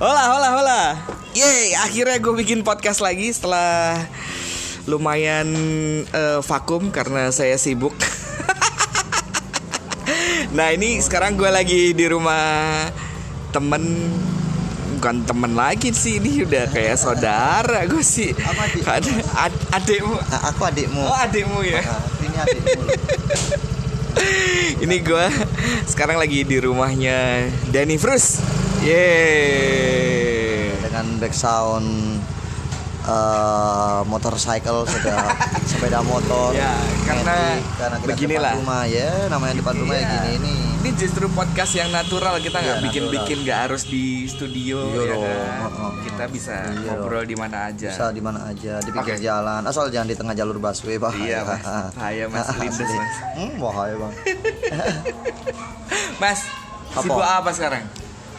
Hola, hola, hola. Yeay, akhirnya gue bikin podcast lagi setelah lumayan eh, vakum karena saya sibuk. nah ini sekarang gue lagi di rumah temen bukan temen lagi sih ini udah kayak saudara gue sih. Apa, adik? Ad- adikmu. Aku adikmu. Oh adikmu ya. Ini adikmu. Ini gue sekarang lagi di rumahnya Danny Frus. Yeay. Dengan background uh, motorcycle sepeda sepeda motor. Ya, karena beginilah. depan rumah ya, namanya depan rumah ya Iya. gini ini. Ini justru podcast yang natural kita nggak Iya, bikin-bikin nggak harus di studio ya Iya kan. Kita bisa Iya ngobrol di mana aja. Bisa di mana aja, di pinggir Oke. jalan. Asal jangan di tengah jalur busway, bahaya. Iya, Mas. Bahaya, Mas. Lindes. Mas. Hmm, bahaya, Bang. Mas, Apa? sibuk apa sekarang?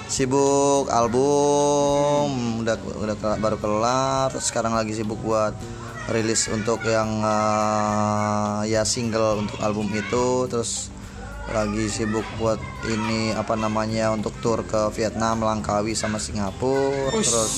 Sibuk album, udah udah ke- baru kelar. Terus Sekarang lagi sibuk buat rilis untuk yang eh, ya single untuk album itu. Terus lagi sibuk buat ini apa namanya untuk tour ke Vietnam, Langkawi sama Singapura. Ush. Terus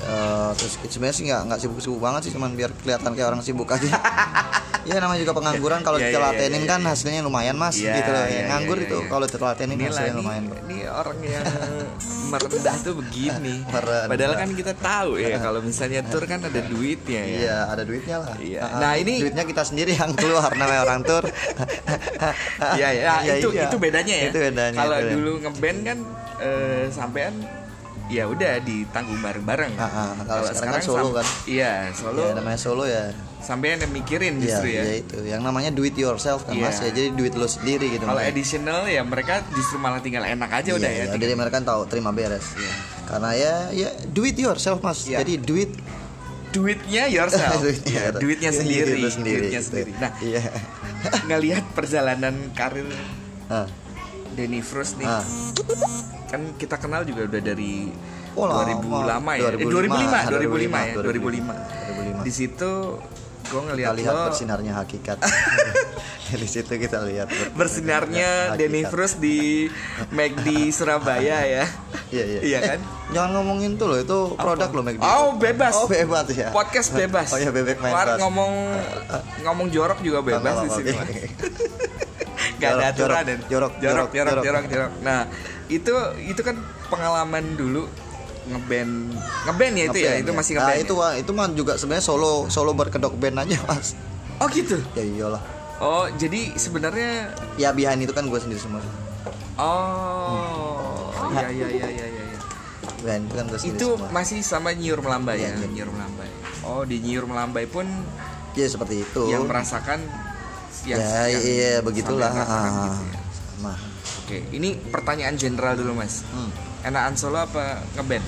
eh, terus sebenarnya sih nggak nggak sibuk-sibuk banget sih, cuman biar kelihatan kayak orang sibuk aja. ya namanya juga pengangguran kalau Iya, iya, ditelatenin iya, kan iya. hasilnya lumayan mas Iya, gitu loh. iya, Nganggur iya, itu iya. kalau ditelatenin Ini hasilnya lumayan kok. ini orang yang merendah tuh begini. Merendah. Padahal kan kita tahu ya kalau misalnya tour kan ada duitnya ya. Iya, ada duitnya lah. Iya. Ah, Nah, ini- duitnya kita sendiri yang keluar namanya orang tur. Iya ya, itu iya. itu bedanya ya. Itu bedanya. Kalau itu dulu ngeband kan eh, sampean ya udah ditanggung bareng-bareng. Kalau sekarang kan solo kan. Iya, solo. Ya, namanya solo ya. Sampean yang mikirin Iya, justru ya. iya itu. Yang namanya do it yourself kan Iya. Mas ya. Jadi duit lo sendiri gitu. Kalau additional ya mereka justru malah tinggal enak aja udah ya. Iya, jadi mereka kan tahu terima beres. Iya. Karena ya ya do it yourself Mas. Iya. Jadi duit Duitnya yourself. Duitnya, Iya, duitnya Iya, sendiri, duit sendiri, duitnya gitu. sendiri. Nah, Iya. ngelihat perjalanan karir Ah. Denny Frus nih. Ah. Kan kita kenal juga udah dari Oh, 2000 lama. lama ya. Eh, 2005, 2005, 2005 ya, 2005. 2005. Di situ gue ngeliat Kita lihat lo bersinarnya hakikat. Di situ kita lihat ber- bersinarnya. Denny Frus di McD Surabaya ya. Iya, iya. Iya Eh, kan? Jangan ngomongin tuh loh, itu produk loh McD. Oh, bebas. Oh, bebas ya. Podcast bebas. Oh ya bebek main ngomong ngomong jorok juga bebas di sini. Gak ada aturan jorok, jorok, jorok. jorok, jorok. Nah, itu itu kan pengalaman dulu ngeband ngeband ya itu ya, itu masih Nah, ngeband. itu ya? Wah, itu mah juga sebenarnya solo solo berkedok band aja, Mas. Oh gitu. Ya iyalah. Oh, jadi sebenarnya Ya behind itu kan gue sendiri semua. oh iya iya iya iya iya. iya. Behind itu kan gue sendiri Itu semua. masih sama Nyiur Melambai ya, Iya, iya. Nyiur Melambai. Oh, di Nyiur Melambai pun Ya seperti itu. yang merasakan yang ya yang iya begitulah. rasakan Ah, gitu ya. Sama. Oke, ini pertanyaan general dulu mas. Hmm. Enakan solo apa ngeband?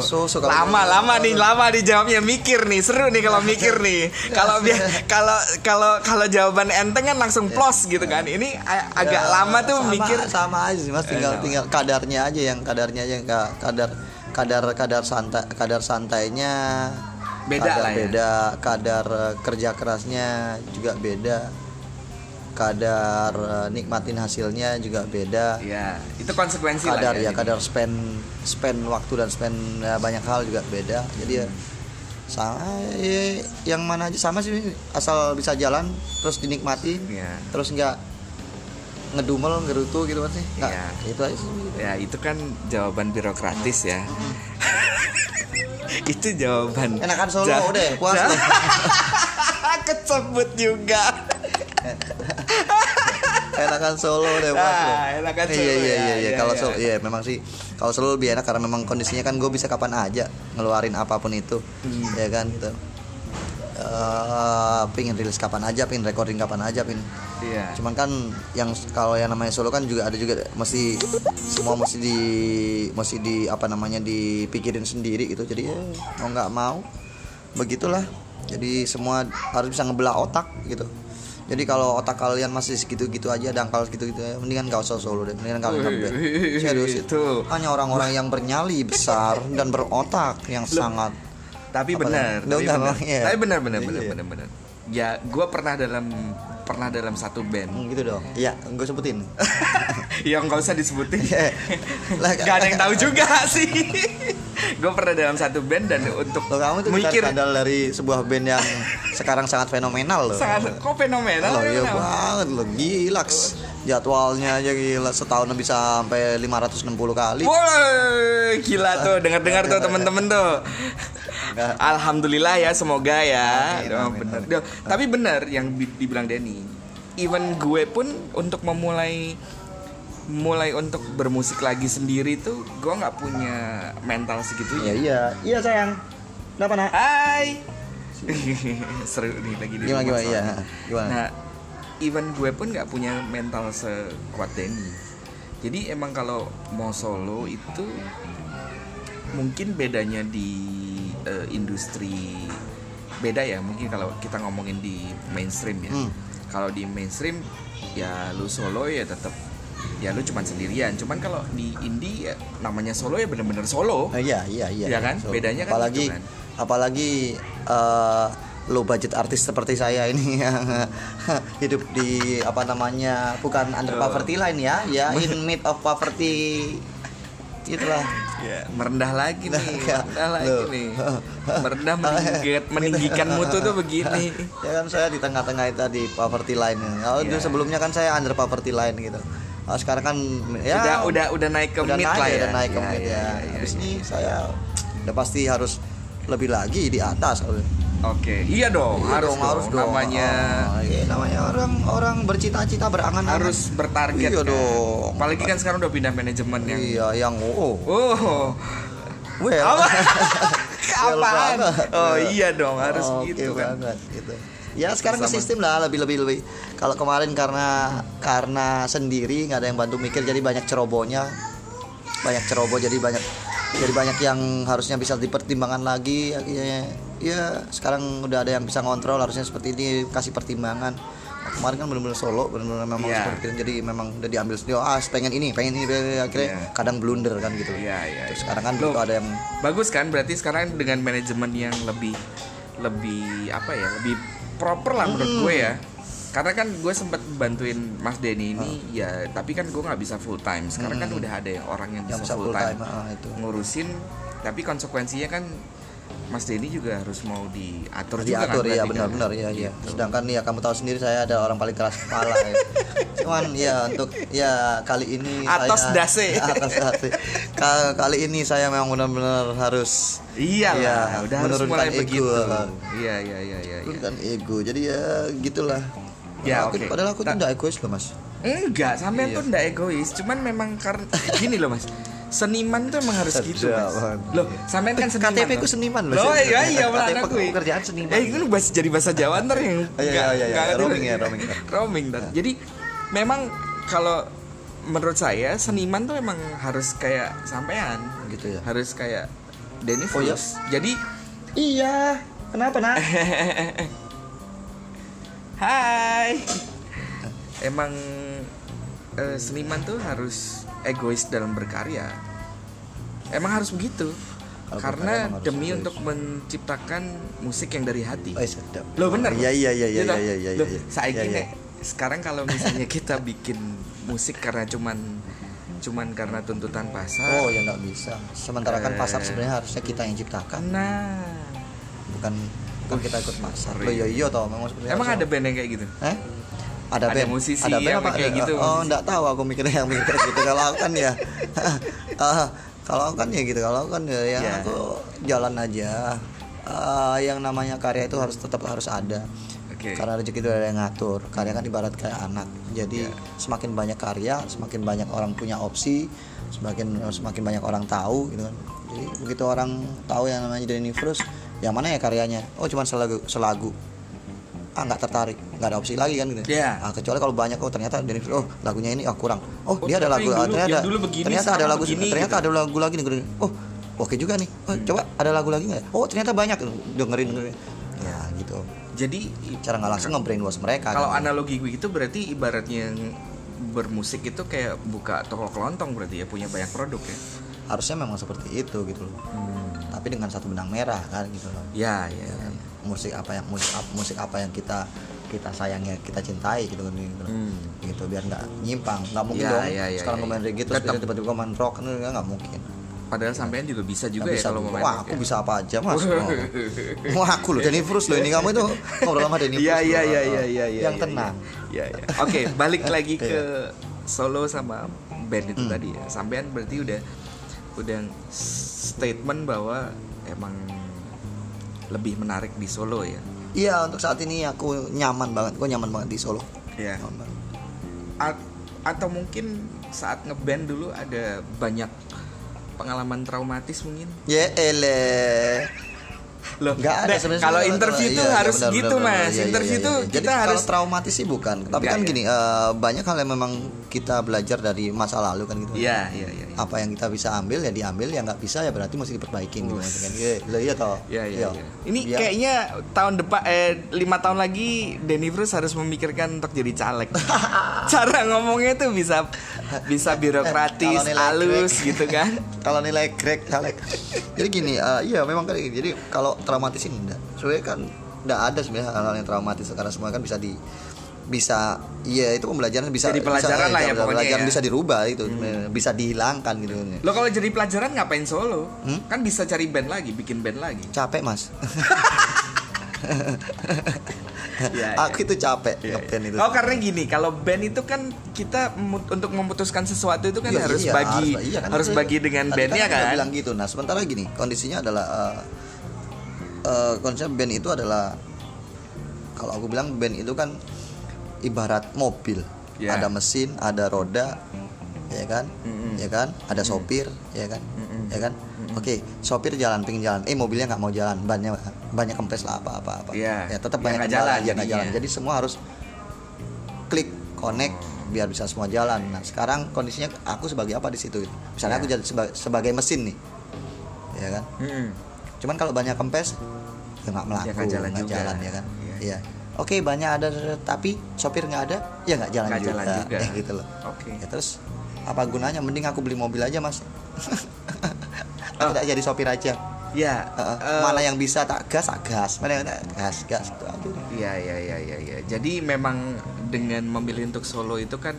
So, so lama lama nih lama dijawabnya mikir nih seru nih kalau mikir nih. Kalau biar kalau kalau kalau jawaban enteng kan langsung plus gitu kan. Ini agak Ya, lama tuh sama, mikir. sama aja sih mas. Tinggal sama. tinggal kadarnya aja yang kadarnya aja yang ka- kadar kadar kadar santai kadar santainya Beda kadar lah ya. beda kadar eh, kerja kerasnya juga beda kadar eh, nikmatin hasilnya juga beda. Ya itu konsekuensi lah kadar ya jadi. kadar spend spend waktu dan spend ya, banyak hal juga beda. Jadi ya sama ya, yang mana aja sama sih asal bisa jalan terus dinikmati Iya. terus nggak ngedumel ngerutu gitu kan sih. Nggak Iya. itu aja sih. Ya itu kan jawaban birokratis ya. Itu jawaban enakan solo deh puas kecebut juga enakan solo deh puas Ah, deh. enakan iya solo, iya ya, iya iya. Iya, kalau iya. solo iya memang sih kalau solo lebih enak karena memang kondisinya kan gue bisa kapan aja ngeluarin apa pun itu. Hmm. ya kan gitu. Eh, pingin rilis kapan aja pingin recording kapan aja pingin. Iya. Cuman kan yang kalau yang namanya solo kan juga ada juga mesti semua mesti di mesti di apa namanya dipikirin sendiri gitu. Jadi ya mau nggak mau begitulah. Jadi semua harus bisa ngebelah otak gitu jadi kalau otak kalian masih segitu-gitu aja dangkal segitu-gitu ya mendingan gak usah solo deh mendingan kalian wih, serius itu. hanya orang-orang yang bernyali besar dan berotak yang sangat tapi benar tapi Enggak, benar. memang, iya. tapi benar benar Iya, benar iya. benar benar. Ya gue pernah dalam pernah dalam satu band. Hmm, gitu dong. Iya gue sebutin. Yang nggak usah disebutin. Lah, Gak ada yang tahu juga sih gue pernah dalam satu band dan untuk Loh, kamu tuh mikir skandal dari sebuah band yang sekarang sangat fenomenal loh. sangat kok fenomenal Loh, iya fenomenal. banget loh, gila. Jadwalnya aja gila setahun bisa sampai 560 kali. Woi, gila tuh, dengar-dengar tuh temen-temen tuh. Enggak. Alhamdulillah ya, semoga ya. Amin, amin, bener. amin. Tapi bener yang bi- dibilang Denny. Even gue pun untuk memulai mulai untuk bermusik lagi sendiri tuh gue nggak punya mental Iya segitunya. iya, iya sayang. Kenapa nak? Hai. Seru nih lagi di Gimana rumah gimana iya. Gimana? Nah, even gue pun nggak punya mental sekuat Denny. Jadi emang kalau mau solo itu mungkin bedanya di eh, industri beda ya. Mungkin kalau kita ngomongin di mainstream ya. Hmm. Kalau di mainstream ya lu solo ya tetap ya lu cuman sendirian. Cuman kalau di indie ya namanya solo ya bener-bener solo. Oh, iya iya iya. Iya kan? Bedanya kan apalagi gitu kan. apalagi eh, low budget artis seperti saya ini yang hidup di apa namanya bukan under Oh. poverty line ya, ya in mid of poverty itulah. Ya, merendah lagi nih, merendah lagi Loh. nih. Merendah meninggikan, meninggikan mutu tuh begini. ya kan saya di tengah-tengah itu tadi poverty line. Kalau dulu Iya. sebelumnya kan saya under poverty line gitu. Nah, sekarang kan ya udah udah udah naik ke udah mid naik, lah ya. udah naik ke Ya, mid ya, ya. ya, Habis ya, ini ya. saya udah pasti harus lebih lagi di atas. Oke, iya dong, Iya harus dong, dong. harus dong. Namanya Oh, iya, namanya orang orang bercita-cita berangan harus bertarget. Iya kan. dong. Apalagi kan sekarang udah pindah manajemen yang Iya, yang oh. Oh, Well. apa? Apaan? Oh iya dong, harus Oke gitu kan. banget gitu. Ya sekarang ke sistem lah lebih lebih lebih. Kalau kemarin karena karena sendiri nggak ada yang bantu mikir jadi banyak cerobohnya. Banyak ceroboh jadi banyak jadi banyak yang harusnya bisa dipertimbangkan lagi akhirnya ya sekarang udah ada yang bisa ngontrol harusnya seperti ini kasih pertimbangan Nah, kemarin kan benar-benar solo benar-benar memang Iya. seperti itu jadi memang udah diambil sendiri oh, ah pengen ini pengen ini akhirnya Iya. kadang blunder kan gitu Iya, iya. Terus iya. sekarang kan Loh, ada yang Bagus kan berarti sekarang dengan manajemen yang lebih lebih apa ya lebih proper lah menurut Hmm. gue ya karena kan gue sempat bantuin Mas Denny ini Ah. ya tapi kan gue nggak bisa full time sekarang kan udah ada orang yang Hmm. yang bisa, bisa full time, ah, itu ngurusin tapi konsekuensinya kan Mas Denny juga harus mau diatur juga diatur kan ya berarti benar-benar kan? ya ya Gitu. sedangkan ya kamu tahu sendiri saya ada orang paling keras kepala ya cuman ya untuk ya kali ini Atas saya, dase. atas dase Ka- kali ini saya memang benar-benar harus Iya lah, udah harus menurunkan mulai ego begitu. Iya, iya, iya, iya. iya. kan ego jadi ya gitulah Ya, aku, oke. padahal aku Ta- tidak egois loh mas Enggak, sampean Iya. tuh enggak egois, cuman memang karena gini loh Mas. Seniman tuh emang harus gitu, Mas. Loh, sampean kan seniman. KTP ku seniman loh. Loh, iya iya malah aku. pekerjaan seniman. Eh, itu bahasa jadi bahasa Jawa ntar yang iya, iya, iya, ngerti. roaming ya, roaming ya. Roaming. Jadi memang kalau menurut saya seniman tuh emang harus kayak sampean. gitu ya Harus kayak Denny Oh, iya? Jadi iya kenapa nak Hai. Emang eh, seniman tuh harus egois dalam berkarya. Emang harus begitu. Berkarya Karena harus demi egois. untuk menciptakan musik yang dari hati. oh sedap Loh bener. iya iya iya iya iya iya iya Iya, iya. nek, sekarang kalau misalnya kita bikin musik karena cuman cuman karena tuntutan pasar. Oh ya nggak bisa. Sementara kan pasar Eh. sebenarnya harusnya kita yang ciptakan, Nah, bukan bukan kita ikut pasar. Loh iya iya toh memang sebenarnya. emang ada band yang kayak gitu? Eh? Ada, ada band. musisi ada band yang apa kayak ada- gitu, Oh musisi. nggak tahu aku mikirnya yang mikir gitu. Kalau aku kan ya. ah, kalau kan ya gitu. Kalau kan ya, ya Ya. aku jalan aja. Ah, yang namanya karya itu harus tetap harus ada. Oke. Karena rezeki itu ada yang ngatur. Karya kan ibarat kayak anak. Jadi Ya. semakin banyak karya, semakin banyak orang punya opsi, semakin semakin banyak orang tahu gitu kan. Jadi begitu orang tahu yang namanya Denny Frus, yang mana ya karyanya? Oh cuman selagu selagu. Ah nggak tertarik, nggak ada opsi lagi kan gitu. Ya. Ah, kecuali kalau banyak oh ternyata Frus, oh lagunya ini oh kurang. Oh, Oh, dia ada lagu ah, dulu- ternyata dulu begini, ternyata ada lagu begini, ternyata gitu. ada lagu lagi nih. Oh, oke juga nih. Oh, coba ada lagu lagi nggak? ya? Oh ternyata banyak dengerin dengerin. Ya gitu. Jadi Cara nggak langsung nge-brainwash mereka. Kalau kan. analogi gue itu berarti ibaratnya bermusik itu kayak buka toko kelontong berarti ya punya banyak produk ya. harusnya memang seperti itu gitu loh tapi dengan satu benang merah kan gitu loh Ya, ya. Musik apa yang musik apa, musik apa yang kita kita sayangnya kita cintai gitu kan gitu, Hmm. gitu biar nggak nyimpang nggak mungkin Ya, dong ya, ya, sekarang ya, ya. reggae terus Tetap. tiba-tiba main rock kan nggak mungkin Padahal sampean juga bisa juga Nggak ya bisa kalau mau wah aku ya. bisa apa aja mas oh. wah aku loh Denny Frus loh ini kamu itu ngobrol sama Denny Frus Iya loh. iya iya iya iya iya. yang iya, tenang Iya iya. Oke, balik lagi ke solo sama band itu Hmm. tadi ya. Sampean berarti udah udah statement bahwa emang lebih menarik di solo ya. iya untuk saat ini aku nyaman banget gue nyaman banget di Solo Iya. Nyaman banget. A- atau mungkin saat ngeband dulu ada banyak pengalaman traumatis mungkin ya ele loh Nggak ada nah, sebenarnya kalau interview Iya, tuh iya, harus benar, gitu benar, mas Iya, iya, interview iya, tuh iya. kita Jadi harus traumatis sih bukan tapi kan ya. gini eh, banyak hal yang memang kita belajar dari masa lalu kan gitu iya iya iya iya. apa yang kita bisa ambil ya diambil yang nggak bisa ya berarti mesti diperbaikin gitu kan iya iya toh Iya iya. iya. Ini Iya. kayaknya tahun depan eh lima tahun lagi Denny Frus harus memikirkan untuk jadi caleg. Cara ngomongnya tuh bisa bisa birokratis, nilai halus gitu kan. kalau nilai crack caleg jadi gini eh, iya memang kayak gini. jadi kalau traumatis ini enggak sebenarnya kan enggak ada sebenarnya hal-hal yang traumatis karena semua kan bisa di bisa iya itu pembelajaran bisa Jadi pelajaran bisa, lah ya bisa- pokoknya pelajaran ya. bisa dirubah itu bisa dihilangkan gitu Lo kalau jadi pelajaran ngapain solo? Hmm? Kan bisa cari band lagi, bikin band lagi. capek mas Iya, aku itu capek Iya, ngeband iya. itu Oh karena gini, kalau band itu kan kita untuk memutuskan sesuatu itu kan Iya, harus iya, bagi harus, iya kan. harus Tadi- bagi dengan tadi bandnya udah kan. bilang gitu nah sementara gini kondisinya adalah eh, eh, konsep band itu adalah kalau aku bilang band itu kan ibarat mobil Ya. ada mesin ada roda ya kan Mm-mm. ya kan ada sopir ya kan Mm-mm. ya kan oke sopir jalan pingin jalan eh mobilnya nggak mau jalan bannya banyak kempes lah apa apa apa Iya. ya tetap Ya, banyak jalan ya nggak jalan jadi semua harus klik connect biar bisa semua jalan. Nah sekarang kondisinya aku sebagai apa di situ? Misalnya Iya. aku jadi seba- sebagai mesin nih, ya kan? Mm-mm. Cuman kalau banyak kempes ya nggak melaku, Ya, nggak jalan nggak juga. jalan ya kan? Iya. Iya. Oke banyak ada tapi sopir nggak ada, ya nggak jalan Nggak juga. jalan juga. Ya, gitu loh. Oke. Ya, terus apa gunanya? Mending aku beli mobil aja mas. Oh. Tidak jadi sopir aja. Ya, Heeh. eh, mana yang bisa tak gas, tak gas. Mana yang tak gas, gas. Itu aja. Iya iya iya iya iya. Jadi memang dengan memilih untuk solo itu kan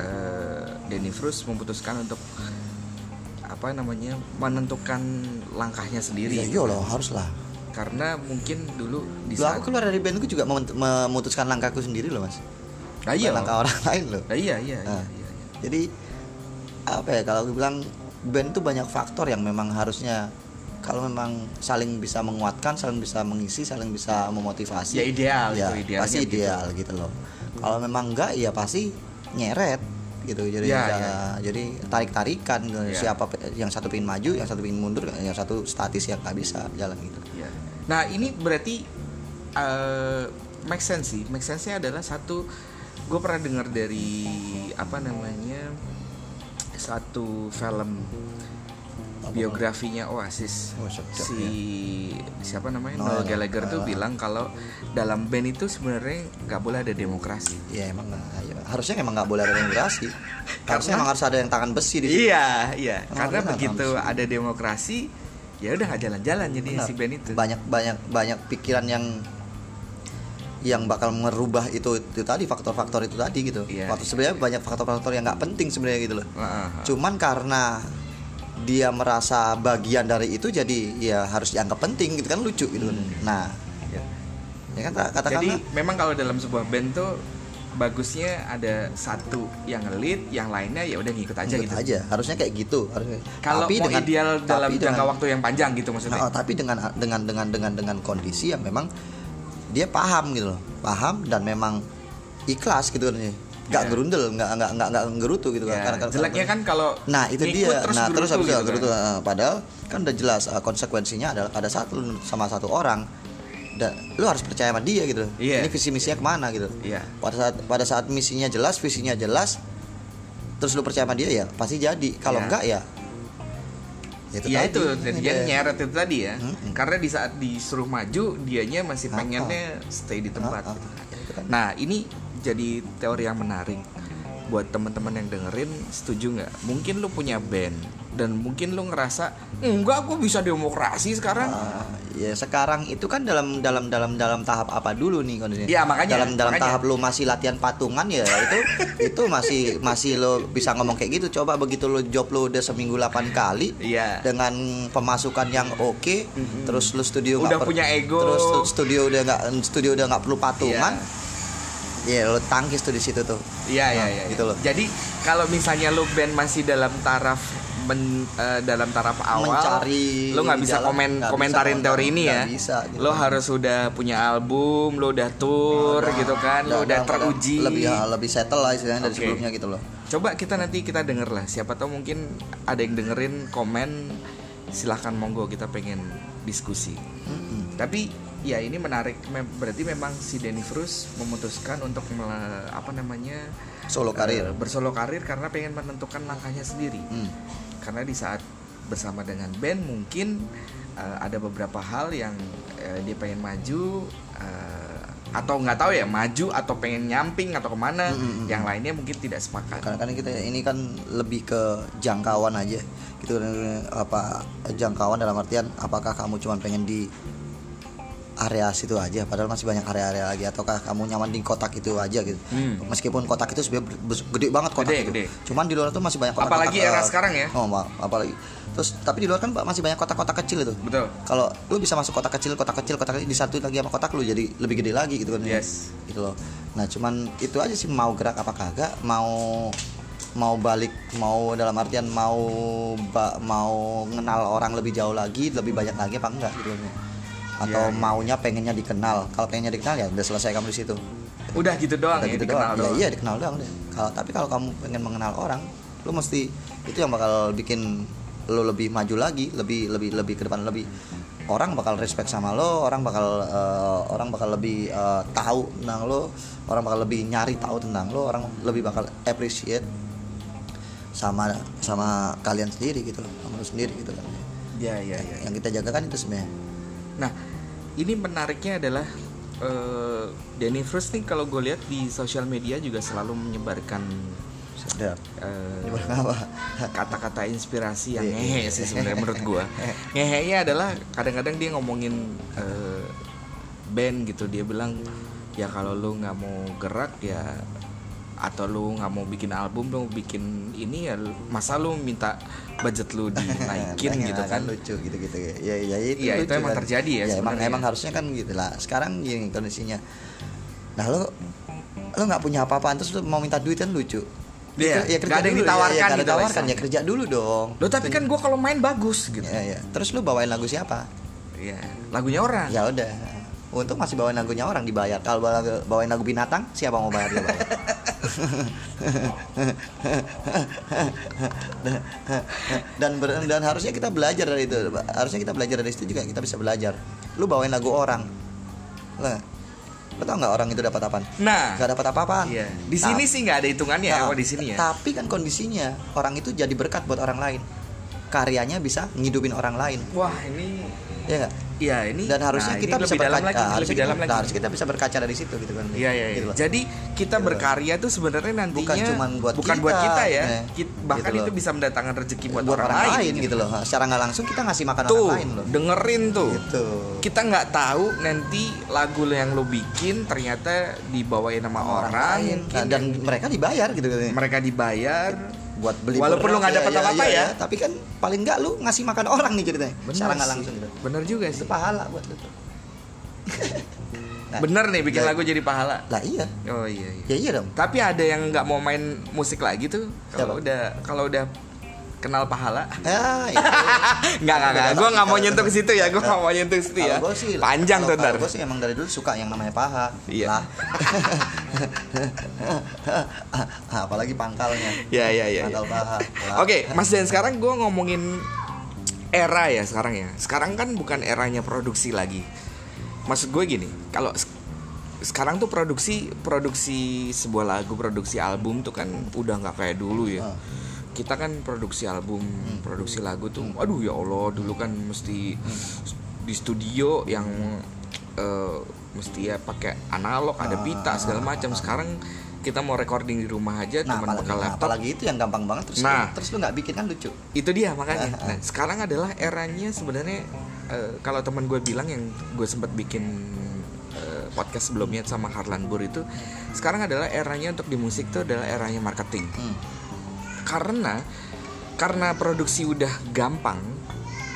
eh Denny Frus memutuskan untuk apa namanya menentukan langkahnya sendiri. Ya, iya loh, harus lah. Karena mungkin dulu di saat aku keluar dari bandku juga mem- memutuskan langkahku sendiri loh mas. Nah, iya. Langkah orang lain loh. Nah, iya iya iya. Nah. iya, iya. Jadi apa ya kalau aku bilang band tuh banyak faktor yang memang harusnya kalau memang saling bisa menguatkan, saling bisa mengisi, saling bisa memotivasi. Ya, ideal, ya, itu idealnya pasti gitu. ideal gitu loh. Kalau memang enggak ya pasti nyeret gitu jadi Ya, ya, ya. jadi tarik tarikan gitu. Ya. siapa yang satu pingin maju yang satu pingin mundur yang satu statis yang nggak bisa jalan gitu Iya. Nah ini berarti eh make sense sih. Make sense-nya adalah satu, gue pernah dengar dari apa namanya satu film biografinya Oasis. Oh, sedap, si siapa namanya Noel. Noel Gallagher tuh Ah. bilang kalau dalam band itu sebenarnya nggak boleh ada demokrasi. ya emang ya, harusnya emang nggak boleh ada demokrasi harusnya emang harus ada yang tangan besi di situ Iya iya. Oh, Karena benar, begitu ada demokrasi, ya udah nggak jalan-jalan jadi si band itu. banyak banyak banyak pikiran yang yang bakal merubah itu itu tadi faktor-faktor itu tadi gitu. Iya. Waktu sebenarnya banyak faktor-faktor yang nggak penting sebenarnya gitu loh. Heeh. Cuman karena dia merasa bagian dari itu jadi ya harus dianggap penting gitu kan lucu gitu. Hmm. Nah, Ya. ya kan katakanlah Jadi memang kalau dalam sebuah band tuh bagusnya ada satu yang lead, yang lainnya ya udah ngikut aja ikut gitu. aja. Harusnya kayak gitu. Harusnya. Kalau mau ideal dalam tapi jangka dengan- waktu yang panjang gitu maksudnya. Nah, tapi dengan dengan dengan dengan dengan kondisi yang memang dia paham gitu loh, paham dan memang ikhlas gitu kan nggak Iya. gerundel, nggak nggak nggak nggak gerutu gitu Ya, kan. Karena- jeleknya kan kalau Nah itu dia. terus nah terus habis gitu gerutu. kan. Nah, padahal kan udah jelas uh, konsekuensinya adalah pada saat lu sama satu orang, da, lu harus percaya sama dia gitu. Iya. Ini visi misinya ke mana gitu. Iya. Pada saat pada saat misinya jelas, visinya jelas, terus lu percaya sama dia ya pasti jadi. Kalau Iya. enggak ya. Iya tadi. itu, jadi dia Iya. nyeret itu tadi ya. Mm-mm. Karena di saat disuruh maju, dianya masih pengennya stay di tempat. Gitu. Ya, itu kan. Nah ini jadi teori yang menarik buat teman-teman yang dengerin setuju nggak mungkin lu punya band dan mungkin lu ngerasa enggak aku bisa demokrasi sekarang Ah, ya sekarang itu kan dalam dalam dalam dalam tahap apa dulu nih kondisinya? Iya, makanya, dalam dalam makanya. tahap lu masih latihan patungan ya itu itu masih masih lo bisa ngomong kayak gitu. Coba begitu lo job lo udah seminggu 8 kali Iya. dengan pemasukan yang oke, terus lu studio Udah punya ego. terus stu- studio udah nggak studio udah nggak perlu patungan. Ya lo tangkis tuh di situ tuh. Iya iya Nah, iya. gitu loh. Jadi kalau misalnya lu band masih dalam taraf men- eh, dalam taraf awal, Mencari lu nggak bisa jalan, komen bisa komentarin komentar, teori ini ya. bisa, gitu. Lu harus udah punya album, lu udah tour gitu kan, lu udah teruji. lebih ya, lebih settle lah istilahnya dari Oke. sebelumnya gitu loh. Coba kita nanti kita denger lah. Siapa tahu mungkin ada yang dengerin komen, silahkan monggo kita pengen diskusi. Tapi ya ini menarik. Berarti memang si Denny Frus memutuskan untuk mele- apa namanya Solo karir. eh, bersolo karir karena pengen menentukan langkahnya sendiri. Hmm. Karena di saat bersama dengan band mungkin eh, ada beberapa hal yang eh, dia pengen maju eh, atau nggak tahu ya maju atau pengen nyamping atau ke mana. Hmm, hmm, hmm. Yang lainnya mungkin tidak sepakat. karena kan kita ini kan lebih ke jangkauan aja gitu apa jangkauan dalam artian apakah kamu cuma pengen di area situ aja padahal masih banyak area-area lagi ataukah kamu nyaman di kotak itu aja gitu Hmm. meskipun kotak itu sebenarnya gede banget kotak Gede, itu gede. cuman di luar tuh masih banyak kotak Apalagi era sekarang ya. oh ma- apalagi terus tapi di luar kan masih banyak kotak-kotak kecil itu Betul. kalau lu bisa masuk kotak kecil kotak kecil kotak kecil disatuin lagi sama kotak lu jadi lebih gede lagi gitu kan Yes. gitu loh nah cuman itu aja sih mau gerak apa kagak mau mau balik mau dalam artian mau ba- mau kenal orang lebih jauh lagi lebih banyak lagi apa enggak gitu kan atau Iya, iya. maunya pengennya dikenal kalau pengennya dikenal ya udah selesai kamu di situ Udah gitu doang Udah ya, gitu dikenal doang. doang. Ya, iya dikenal doang deh. Kalau tapi kalau kamu pengen mengenal orang, lu mesti itu yang bakal bikin lu lebih maju lagi, lebih lebih lebih ke depan lebih orang bakal respect sama lo, orang bakal eh, orang bakal lebih eh, tahu tentang lo, orang bakal lebih nyari tahu tentang lo, orang lebih bakal appreciate sama sama kalian sendiri gitu loh, sama lu sendiri gitu kan. Iya, iya, iya. Yang kita jaga kan itu sebenarnya. Nah, ini menariknya adalah eh Denny Frus nih kalau gue lihat di sosial media juga selalu menyebarkan Sedap. eh, apa? kata-kata inspirasi yang Iya, ngehe iya. sih sebenarnya menurut gua. Ngehenya adalah kadang-kadang dia ngomongin eh, band gitu. Dia bilang ya kalau lu nggak mau gerak ya atau lu nggak mau bikin album lu bikin ini ya lu- masa lu minta budget lu dinaikin Nah, gitu kan? lucu gitu gitu. Ya ya itu Iya, itu lucu emang terjadi ya emang sebenarnya. emang harusnya kan gitu lah. Sekarang gini kondisinya. Nah lo lo nggak punya apa-apaan terus lo mau minta duit kan lucu. Iya, Itu- nggak ada yang ditawarkan ya, ya, gitu lah tawarkan ya kerja dulu dong. Lo tapi kan gua kalau main bagus gitu. Ya, ya. terus lo bawain lagu siapa? Iya, lagunya orang. Ya udah untung masih bawain lagunya orang dibayar. Kalau bawa- bawain lagu binatang siapa mau bayar dia bayar dan ber- dan harusnya kita belajar dari itu. Harusnya kita belajar dari situ juga kita bisa belajar. Lu bawain lagu orang. Lah lu tau nggak orang itu dapat apa nah. Nggak dapat apa-apaan. Iya. Di sini Nah, sih nggak ada hitungannya nah, kalau di sini ya? tapi kan kondisinya orang itu jadi berkat buat orang lain. Karyanya bisa ngidupin orang lain. Wah ini ya Iya ini dan harusnya nah, kita bisa berkaca lagi, nah, harusnya kita, dalam nah, lagi. harusnya kita bisa berkaca dari situ gitu kan Iya iya. Gitu iya. loh. Jadi kita Gitu berkarya tuh sebenarnya nantinya Bukan cuman buat bukan kita, buat kita ya. gitu. Kit- bahkan Gitu itu bisa mendatangkan rezeki buat, buat orang, lain gitu loh secara nggak langsung kita ngasih makan Tuh, orang lain loh dengerin tuh. gitu Kita nggak tahu nanti lagu yang lo bikin ternyata dibawain sama orang, lain mungkin Nah, dan mereka dibayar gitu kan mereka dibayar. Buat beli Walaupun lu nggak dapat apa-apa ya. tapi kan paling nggak lu ngasih makan orang nih ceritanya. Secara nggak langsung gitu. Bener juga itu sih. pahala buat lu Nah, Bener nih bikin nah- lagu jadi pahala. lah iya. Oh iya iya. ya iya dong. Tapi ada yang nggak mau main musik lagi tuh. Kalau udah kalau udah kenal pahala. ya itu Nggak nggak nggak. Beda Gue lagi nggak mau nyentuh ke itu. situ ya. Gue nggak mau nyentuh ke situ ya. Kalau gua sih Panjang tuh ntar. gua sih emang dari dulu suka yang namanya paha Iya. lah apalagi pangkalnya Ya ya ya. ya. pangkal paha lah. Oke, Mas Dan sekarang gue ngomongin era ya sekarang ya. Sekarang kan bukan eranya produksi lagi. Maksud gue gini, kalau se- sekarang tuh produksi produksi sebuah lagu, produksi album tuh kan udah nggak kayak dulu ya. Ah. Kita kan produksi album, produksi lagu tuh, aduh ya Allah, dulu kan mesti di studio yang eh, mesti ya pakai analog, ada pita segala macam. Sekarang kita mau recording di rumah aja nah cuma apalagi, nah, laptop. apalagi itu yang gampang banget terus Nah. lu, terus lu nggak bikin kan lucu. Itu dia makanya. Nah sekarang adalah eranya sebenarnya eh, kalau teman gue bilang yang gue sempat bikin eh, podcast sebelumnya sama Harlan Bur itu sekarang adalah eranya untuk di musik itu adalah eranya marketing. Hmm. Karena karena produksi udah gampang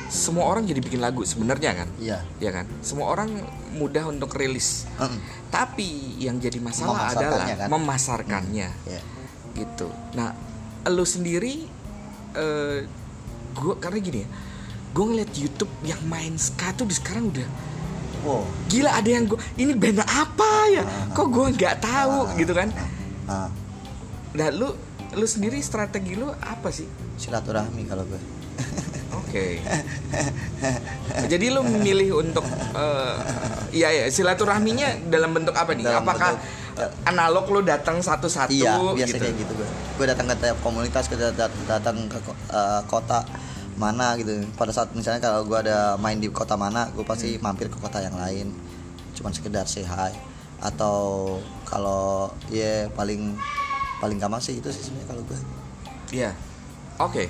semua orang jadi bikin lagu sebenarnya kan? Iya. Ya kan? Semua orang mudah untuk rilis. Mm-mm. tapi yang jadi masalah adalah kan? memasarkannya. Iya. gitu. Nah lu sendiri eh gue karena gini ya gue ngeliat YouTube yang main ska tuh di sekarang udah wow. gila ada yang gue ini band apa ya? Kok gue nggak tahu gitu kan? Ah, nah lu lu sendiri strategi lu apa sih? Silaturahmi kalau gue. Oke. Jadi lu memilih untuk eh, iya ya silaturahminya dalam bentuk apa nih? Dalam Apakah bentuk, eh, analog lu datang satu-satu iya biasa gitu? gitu gue. Gue datang ke tiap komunitas ke dat- datang ke eh, kota mana gitu. Pada saat misalnya kalau gue ada main di kota mana gue pasti mampir ke kota yang lain. Cuman sekedar say hi. Atau kalau ya paling paling gampang sih itu sih sebenarnya kalau gue Iya. Oke.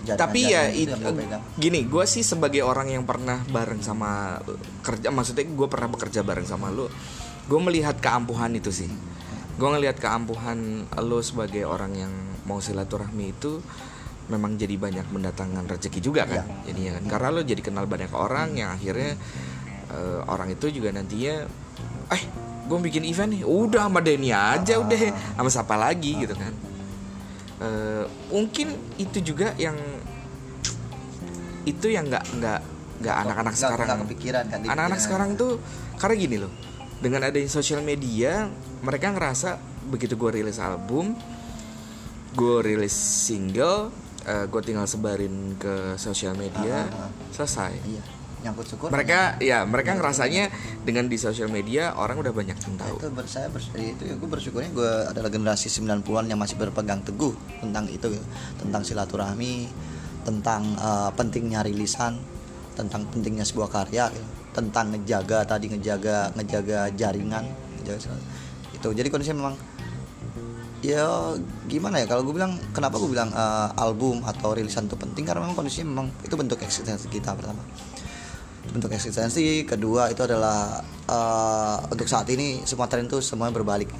Jaringan- Tapi ya itu it- gini, gue sih sebagai orang yang pernah bareng sama kerja, maksudnya gue pernah bekerja bareng sama lu, gue melihat keampuhan itu sih. Gue ngelihat keampuhan lu sebagai orang yang mau silaturahmi itu memang jadi banyak mendatangkan rezeki juga kan, Iya. jadinya kan. Karena lu jadi kenal banyak orang yang akhirnya eh, orang itu juga nantinya, eh gue bikin event nih, udah sama Denny aja udah, sama siapa lagi gitu kan. Eh, mungkin itu juga yang itu yang nggak nggak nggak anak-anak sekarang. nggak kepikiran kan, anak-anak sekarang tuh karena gini loh. Dengan adanya sosial media mereka ngerasa begitu gue rilis album gue rilis single gue tinggal sebarin ke sosial media Ah, ah, ah. selesai. Iya nyangkut syukur. Mereka ya mereka ngerasanya dengan di sosial media orang udah banyak yang tahu. Itu saya itu ya gue bersyukurnya gue adalah generasi 90-an yang masih berpegang teguh tentang itu gitu. tentang silaturahmi tentang eh, pentingnya rilisan tentang pentingnya sebuah karya gitu. tentang ngejaga tadi ngejaga ngejaga jaringan ngejaga itu. Jadi kondisi memang ya gimana ya kalau gue bilang kenapa gue bilang eh, album atau rilisan itu penting? Karena memang kondisinya memang itu bentuk eksistensi kita pertama bentuk eksistensi kedua itu adalah eh, untuk saat ini semua tren itu semuanya berbalik.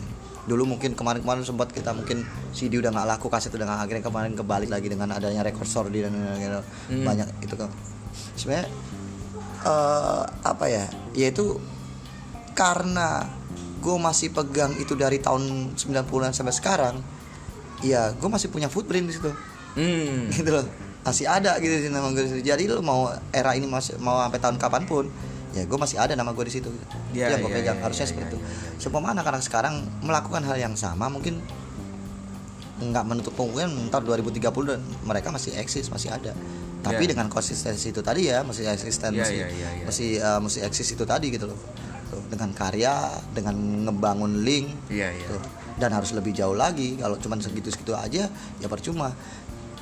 Dulu mungkin kemarin-kemarin sempat kita mungkin CD udah nggak laku kaset udah nggak akhirnya kemarin kebalik lagi dengan adanya record store di dan dan- banyak itu kan. Sebenarnya eh, apa ya yaitu karena gue masih pegang itu dari tahun 90-an sampai sekarang ya gue masih punya footprint di situ. Hmm. Gitu loh masih ada gitu sih nama gue di situ. jadi lo mau era ini masih mau sampai tahun kapan pun ya gue masih ada nama gue di situ gitu. Ya, yang gue ya, pegang ya, harusnya ya, seperti ya, itu semua anak-anak sekarang melakukan hal yang sama mungkin nggak menutup kemungkinan ntar 2030 dan mereka masih eksis masih ada tapi Ya. dengan konsistensi itu tadi ya masih eksisten Ya, masih ya, ya, ya. masih eh, masih eksis itu tadi gitu loh Tuh, dengan karya dengan ngebangun link iya iya Tuh. dan harus lebih jauh lagi kalau cuma segitu-segitu aja ya percuma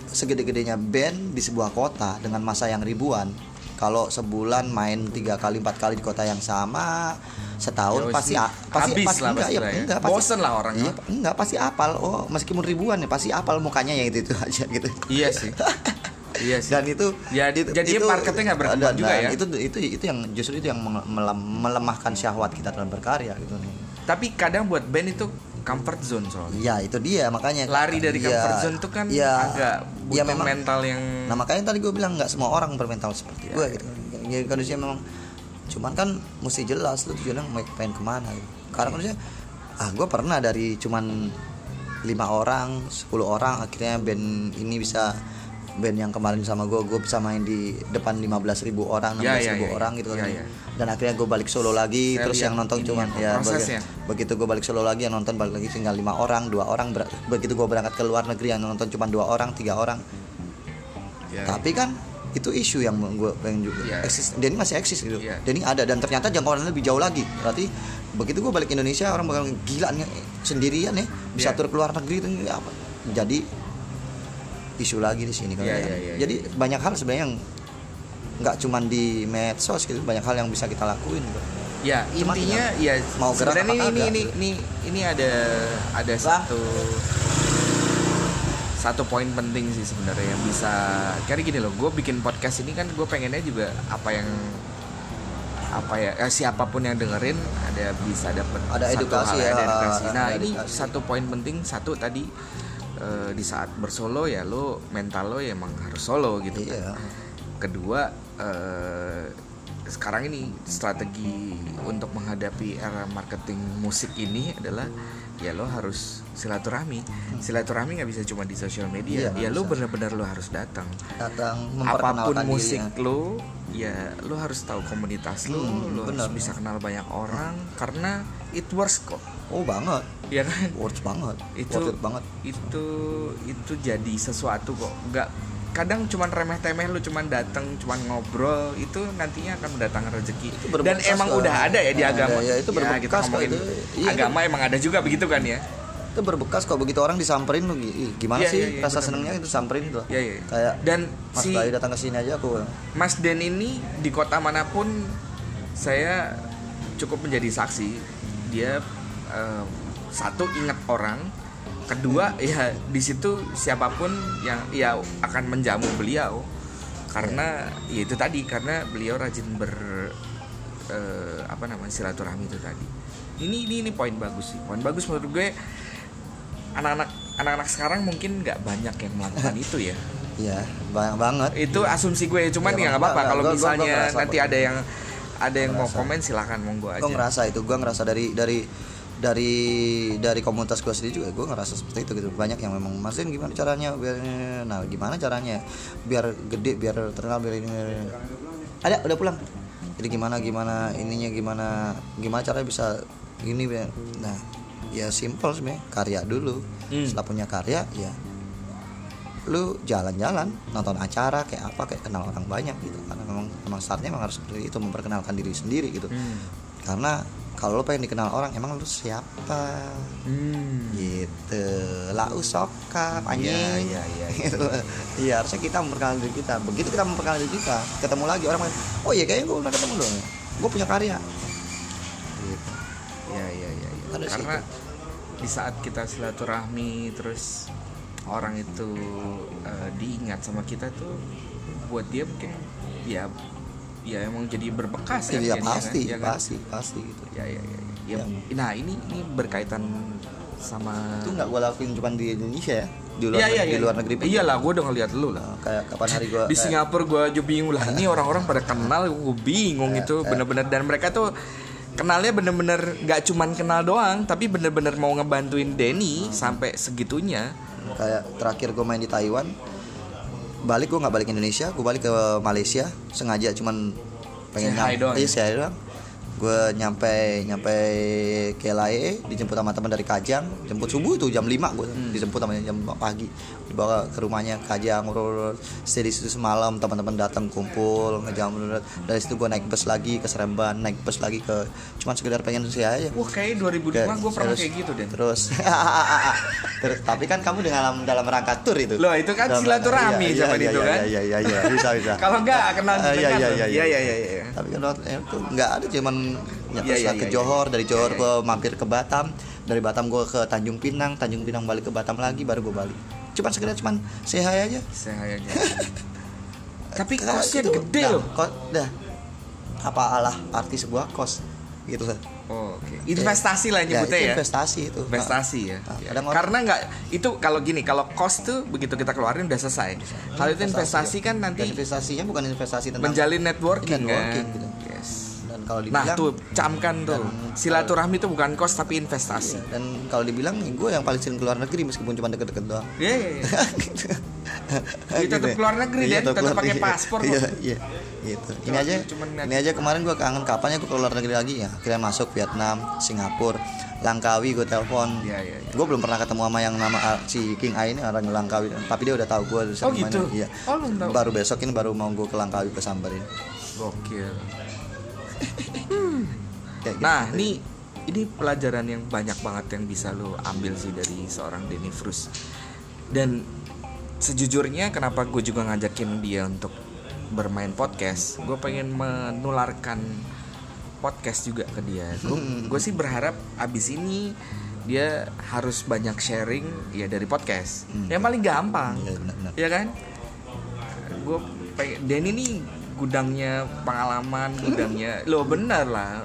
segede-gedenya band di sebuah kota dengan masa yang ribuan. Kalau sebulan main tiga kali empat kali di kota yang sama setahun Ya, pasti pasti habis pasti lah enggak ya ya. enggak pasti Bosen lah orang, iya, ya. enggak pasti apal. Oh meskipun ribuan ya pasti apal mukanya yang itu itu aja gitu. Iya sih. Iya sih. Dan itu Ya, itu- jadi itu- marketnya nggak berkembang dan- juga dan ya. itu itu itu yang justru itu yang mele- melem- melemahkan syahwat kita dalam berkarya gitu nih. Tapi kadang buat band itu comfort zone soalnya. Iya itu dia makanya. Lari dari Iya, comfort zone tuh kan iya, agak iya, butuh memang. mental yang nah makanya tadi gue bilang nggak semua orang bermental seperti Iya, gue gitu jadi kondisinya memang cuman kan mesti jelas lu tujuannya mau pengen ke mana gitu. Karena kondisinya ah gue pernah dari cuman lima orang 10 orang akhirnya band ini bisa band yang kemarin sama gue gue bisa main di depan 15.000 ribu orang 16.000 Ya, ya, ya, orang ya. gitu Ya, kan ya. dan akhirnya gue balik solo lagi Saya terus yang nonton ini cuman apa, ya prosesnya. begitu gue balik solo lagi yang nonton balik lagi tinggal lima orang dua orang ber- begitu gue berangkat ke luar negeri yang nonton cuma dua orang tiga orang Ya. tapi kan itu isu yang gue pengen juga Iya. eksis Denny masih eksis gitu Iya. Denny ada dan ternyata jangkauannya lebih jauh lagi berarti begitu gue balik Indonesia orang bakal gila nih sendirian ya bisa Iya. tur ke luar negeri itu apa jadi isu lagi di sini kan Iya, ya. iya, iya, jadi banyak hal sebenarnya yang nggak cuman di medsos gitu banyak hal yang bisa kita lakuin gitu. ya Cuma intinya ya mau gerak ini, kagak. ini ini ini ada ada satu satu poin penting sih sebenarnya yang bisa kayak gini loh gue bikin podcast ini kan gue pengennya juga apa yang apa ya eh, siapa pun yang dengerin ada bisa dapat Ada satu edukasi hal, ya, ada edukasi. ada nah ini edukasi. satu poin penting satu tadi eh, di saat bersolo ya lo mental lo ya emang harus solo gitu kan. Iya. Kedua eh, sekarang ini strategi untuk menghadapi era marketing musik ini adalah ya lo harus silaturahmi. Silaturahmi nggak bisa cuma di sosial media Iya, ya lo benar-benar lo harus datang. Datang apa pun musik dirinya. lo ya lo harus tahu komunitas lo Hmm, lo harus bisa kenal banyak orang. Karena it works kok. Oh banget. Ya kan? Worth banget. Itu worth it banget. itu itu jadi sesuatu kok. Nggak kadang cuman remeh temeh lu cuman datang cuman ngobrol itu nantinya akan mendatangkan rezeki. Dan emang lah. udah ada ya di Nah, agama. ya, itu berbekas kita kok itu. Iya, agama emang ada juga begitu kan ya? Itu berbekas kok begitu orang disamperin lu gimana Iya, sih iya, iya, rasa benar, senengnya itu samperin tuh. Iya, iya. kayak dan Mas si Bayu datang ke sini aja aku Mas Den ini di kota mana pun saya cukup menjadi saksi dia eh, satu ingat orang kedua ya di situ siapa pun yang ya akan menjamu beliau. Karena ya itu tadi karena beliau rajin ber eh, apa namanya silaturahmi itu tadi. Ini ini ini poin bagus sih. Poin bagus menurut gue anak-anak anak-anak sekarang mungkin nggak banyak yang melakukan itu ya. Iya, banyak banget. itu asumsi gue cuman Ya, ya nggak apa-apa. kalau gua- gua- gua misalnya ngerasa nanti ada yang ada yang mau Ngerasa. komen silakan monggo aja. Gue ngerasa itu, gue ngerasa dari dari dari dari komunitas gue sendiri juga gue ngerasa seperti itu gitu. Banyak yang memang masin gimana caranya? Biar nah gimana caranya? Biar gede biar terkenal biar ini ada udah pulang. Jadi gimana gimana ininya gimana gimana caranya bisa ini biar nah ya simple sebenarnya karya dulu. Hmm. setelah punya karya ya lu jalan-jalan nonton acara kayak apa kayak kenal orang banyak gitu karena memang memang startnya memang harus seperti itu memperkenalkan diri sendiri gitu Hmm. karena kalau lo pengen dikenal orang emang lu siapa Hmm. gitu lah usoka anjing Iya, iya, iya, iya. Gitu. iya harusnya kita memperkenalkan diri kita begitu kita memperkenalkan diri kita ketemu lagi orang oh iya kayaknya gue pernah ketemu dong gue punya karya gitu. Ya, ya, ya, ya. Karena di saat kita silaturahmi terus orang itu eh, diingat sama kita tuh buat dia mungkin ya ya emang jadi berbekas kan iya jadinya kan, pasti ya kan? pasti pasti gitu Ya, ya, ya, ya. Ya, Ya. Nah ini ini berkaitan sama itu nggak gue lakuin cuma di Indonesia ya di luar Iya, iya, di iya. luar negeri pun Iyalah, gue udah ngeliat lu lah. Nah, kayak kapan hari gue di Singapura gue aja bingung lah ini orang-orang pada kenal gue bingung Eh, itu bener-bener dan mereka tuh kenalnya bener-bener nggak cuman kenal doang tapi bener-bener mau ngebantuin Denny sampai segitunya kayak terakhir gue main di Taiwan balik gue nggak balik Indonesia gue balik ke Malaysia sengaja cuman pengen Say hi nyam- doang iya ya? say hi doang gue nyampe nyampe ke LAE dijemput sama teman dari Kajang jemput subuh itu jam 5 gue Hmm. dijemput sama jam pagi. Dibawa ke rumahnya Kajang ngobrol stay di situ semalam teman-teman datang kumpul ngejam. Dari situ gue naik bus lagi ke Seremban naik bus lagi ke cuman sekedar pengen sih aja. Wah kayak 2005 Kayak- gue pernah terus- kayak gitu deh terus. Terus tapi kan kamu dalam dalam rangka tur itu. Loh, itu kan Dalam silaturahmi rangka- zaman iya, itu iya, kan? iya iya iya bisa bisa. Kalau nggak kenal iya, iya, iya, iya. Iya. iya iya iya. tapi kan waktu itu nggak ada cuman ya, Iya, iya, lah ke iya, Johor iya. dari Johor Iya, gue mampir ke Batam dari Batam gue ke Tanjung Pinang Tanjung Pinang balik ke Batam lagi baru gue balik cuman sekedar cuman sehat aja saya aja tapi kosnya gitu. gede Dah, loh kos dah apa alah arti sebuah kos gitu kan oh, oke investasi lah Ya, nyebutnya itu ya investasi itu investasi ya. Nah, Ya. orang- Karena nggak itu kalau gini kalau cost tuh begitu kita keluarin udah selesai. Kalau itu investasi kan Dan nanti investasinya bukan investasi tentang menjalin networking, Networking, kan. gitu. Kalau Nah dibilang tuh camkan tuh silaturahmi itu bukan cost tapi investasi. dan kalau dibilang gue yang paling sering keluar negeri meskipun cuma deket-deket doang Iya. iya, iya. gitu. Iya, tetap keluar negeri, Iya, Dan. Tetap pakai paspor. Iya, iya. Gitu. Ini aja, ini aja kemarin gue kangen kapan ya gue keluar negeri lagi ya. Akhirnya masuk Vietnam, Singapura, Langkawi gue telepon. Iya, iya, iya. Gue belum pernah ketemu sama yang nama ah, si King A ini orang Langkawi, tapi dia udah tahu gue. Oh, gitu? Iya. Oh. Baru besok ini baru mau gue ke Langkawi ke samperin. Gokil. Gitu. Nah, ini ini pelajaran yang banyak banget yang bisa lo ambil sih dari seorang Denny Frus. Dan sejujurnya kenapa gue juga ngajakin dia untuk bermain podcast, gue pengen menularkan podcast juga ke dia. Gue sih berharap abis ini dia harus banyak sharing ya dari podcast. Yang paling gampang. Iya, benar-benar. ya kan? Gue pengen Denny nih gudangnya pengalaman gudangnya. Lo bener lah.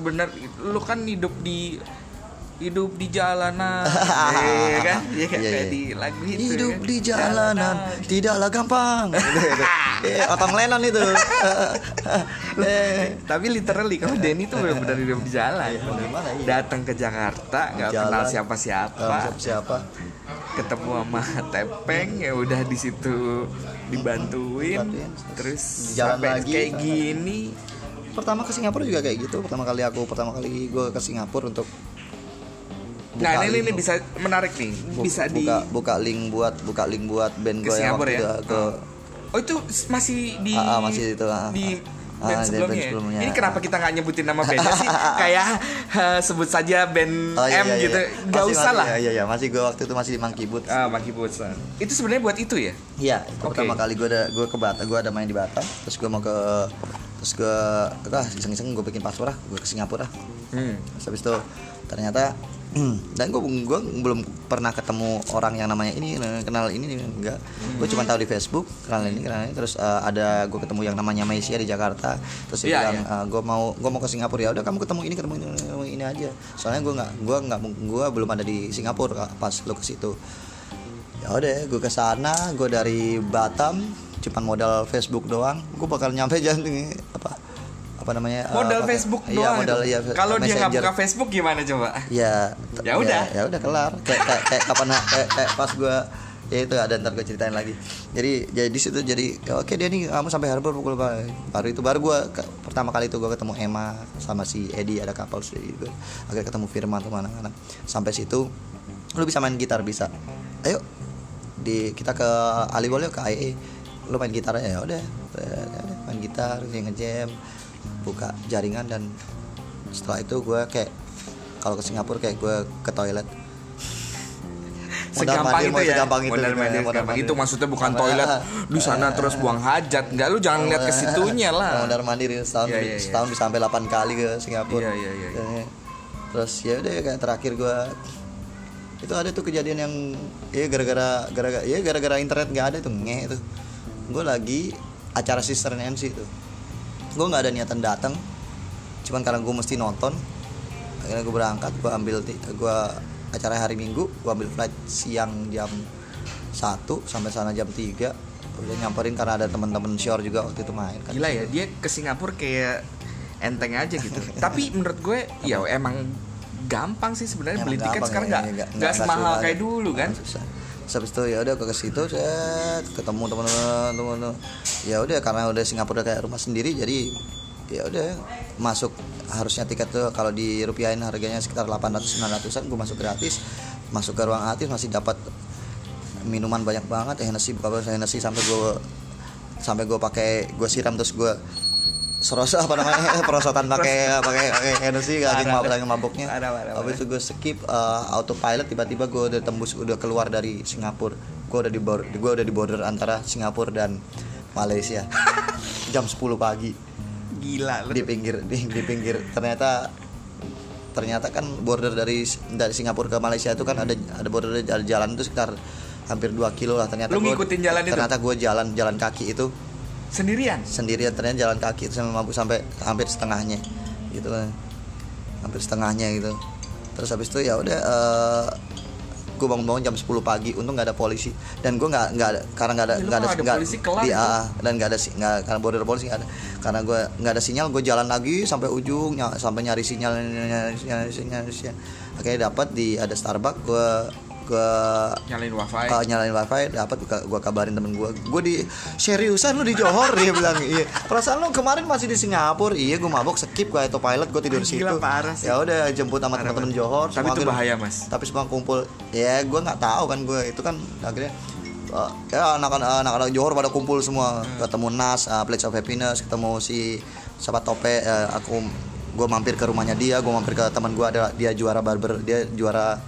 Bener lo kan hidup di hidup di jalanan ya kan ya kan Iya, kayak iya. di lagu itu Hidup kan? di jalanan tidaklah gampang. Eh, Otong Lennon itu. Eh, tapi literally kalau Denny tuh benar-benar hidup di jalan iya. datang ke Jakarta nggak kenal siapa-siapa siapa siapa? ketemu sama Tepeng ya udah di situ dibantuin Bantuin. terus Jalan sampai lagi. kayak gini Pertama ke Singapura juga kayak gitu. Pertama kali aku pertama kali gue ke Singapura untuk nah buka ini ini bisa menarik nih bu- bisa di buka buka link buat buka link buat band Ke gue yang waktu ya? itu ke oh itu masih di Ah, ah, masih itu, ah, di ah. band Ah, sebelumnya, band ya? sebelumnya. ini kenapa kita nggak nyebutin nama bandnya sih kayak eh, sebut saja band Oh, iya, M iya, gitu iya. nggak Masih- usah masih- lah Iya iya iya, masih gue waktu itu masih di Monkey Boots. ah Maki Bosan itu sebenarnya buat itu ya Iya, itu Oke. pertama kali gue ada gue ke Batam, gue ada main di Batam, terus gue mau ke terus gue ah iseng-iseng gue bikin paspor lah, gue ke Singapura. hmm. Terus habis itu ternyata dan gue gue belum pernah ketemu orang yang namanya ini kenal ini enggak. Gue cuma tahu di Facebook kenal ini kenal ini. Terus eh, ada gue ketemu yang namanya Malaysia di Jakarta. Terus dia Iya, bilang iya. gue mau gue mau ke Singapura. Ya udah kamu ketemu ini ketemu ini, ketemu ini aja. Soalnya gue nggak gue nggak gue belum ada di Singapura pas lo ke situ. Ya udah gue ke sana gue dari Batam cuman modal Facebook doang. Gue bakal nyampe ini apa namanya eh, modal pakai- Facebook iya, doang. modal iya kalau dia nggak buka Facebook gimana coba? Ya t- Ya udah. ya, udah kelar. Kayak kayak, kayak kapan kayak, kayak pas gue ya itu ada ntar gue ceritain lagi. Jadi jadi di situ jadi ya oke dia nih kamu sampai harbor pukul berapa baru itu baru gue pertama kali itu gue ketemu Emma sama si Edi ada kapal jadi gue akhirnya ketemu Firman tuh mana-mana sampai situ lu bisa main gitar bisa. Ayo di kita ke Aliwal yuk ke IE lu main gitar ya udah. Ya main gitar ngejam buka jaringan dan setelah itu gue kayak kalau ke Singapura kayak gue ke toilet. Segampang mandir, itu ya? segampang itu, gitu, mandir, segampang. mandir. itu maksudnya bukan Sama- toilet di sana terus buang hajat. Nggak lu jangan lihat ke situnya lah. Mondar mandir setahun Iya, iya, iya. setahun bisa sampai 8 kali ke Singapura. Iya, iya, iya, iya. Ya, terus ya udah kayak terakhir gue itu ada tuh kejadian yang ya gara-gara gara-gara ya gara-gara internet nggak ada tuh nge itu. Gue lagi acara sister NC tuh gue nggak ada niatan datang. Cuman karena gue mesti nonton akhirnya gue berangkat gue ambil gue acara hari minggu gue ambil flight siang jam 1 sampai sana jam 3 udah nyamperin karena ada teman-teman shore juga waktu itu main kan. Gila ya dia ke Singapura kayak enteng aja gitu. Tapi menurut gue ya emang gampang sih sebenarnya beli tiket gampang sekarang ya, nggak ya, nggak semahal kayak dulu kan. susah. Habis itu ya udah ke situ set ketemu teman-teman teman ya udah karena udah Singapura kayak rumah sendiri jadi ya udah masuk. Harusnya tiket tuh kalau di rupiahin harganya sekitar 800 900an gue masuk gratis. Masuk ke ruang artis masih dapat minuman banyak banget Hennessy buka Hennessy sampai gue sampai gue pakai gue siram terus gue serosa apa namanya? Perosotan pakai pakai pakai Hennessy lagi Parah. mabuk lagi mabuknya. Parah, habis itu gue skip uh, autopilot tiba-tiba gue udah tembus udah keluar dari Singapura. Gue udah di border gue udah di border antara Singapura dan Malaysia. Jam 10 pagi. Gila lu. Di pinggir di, di pinggir. Ternyata ternyata kan border dari dari Singapura ke Malaysia itu kan ada ada border ada jalan itu sekitar hampir 2 kilo lah. Ternyata Lu gua- ngikutin jalan itu? ternyata gue jalan jalan kaki itu sendirian? Sendirian ternyata jalan kaki sampai mampu sampai hampir setengahnya gitu kan. Hampir setengahnya gitu. Terus habis itu ya udah gue bangun-bangun jam 10 pagi. Untung nggak ada polisi. Dan gue nggak nggak ada karena nggak ada Ya, nggak ada ada nggak polisi kelar di. AA, dan nggak ada si- nggak karena border polisi nggak ada. Karena gue nggak ada sinyal gue jalan lagi sampai ujung ny- sampai nyari sinyal nyari sinyal, nyari sinyal. akhirnya dapat di ada Starbucks gue gue nyalain wifi. uh, nyalain wifi dapat gua, gua kabarin temen gua. Gua di seriusan lu di Johor? dia bilang. Iya. Perasaan lu kemarin masih di Singapura? Iya gua mabuk skip gua itu pilot gua tidur Ah, situ. ya udah jemput sama teman-teman. Johor Tapi itu bahaya, Mas. tapi semua kumpul. Ya gua nggak tahu kan gua itu kan akhirnya uh, ya anak-anak anak-anak Johor pada kumpul semua. Hmm. ketemu Nas uh, Pledge of Happiness ketemu si siapa tope uh, aku gua mampir ke rumahnya dia gua mampir ke teman gua ada dia juara barber dia juara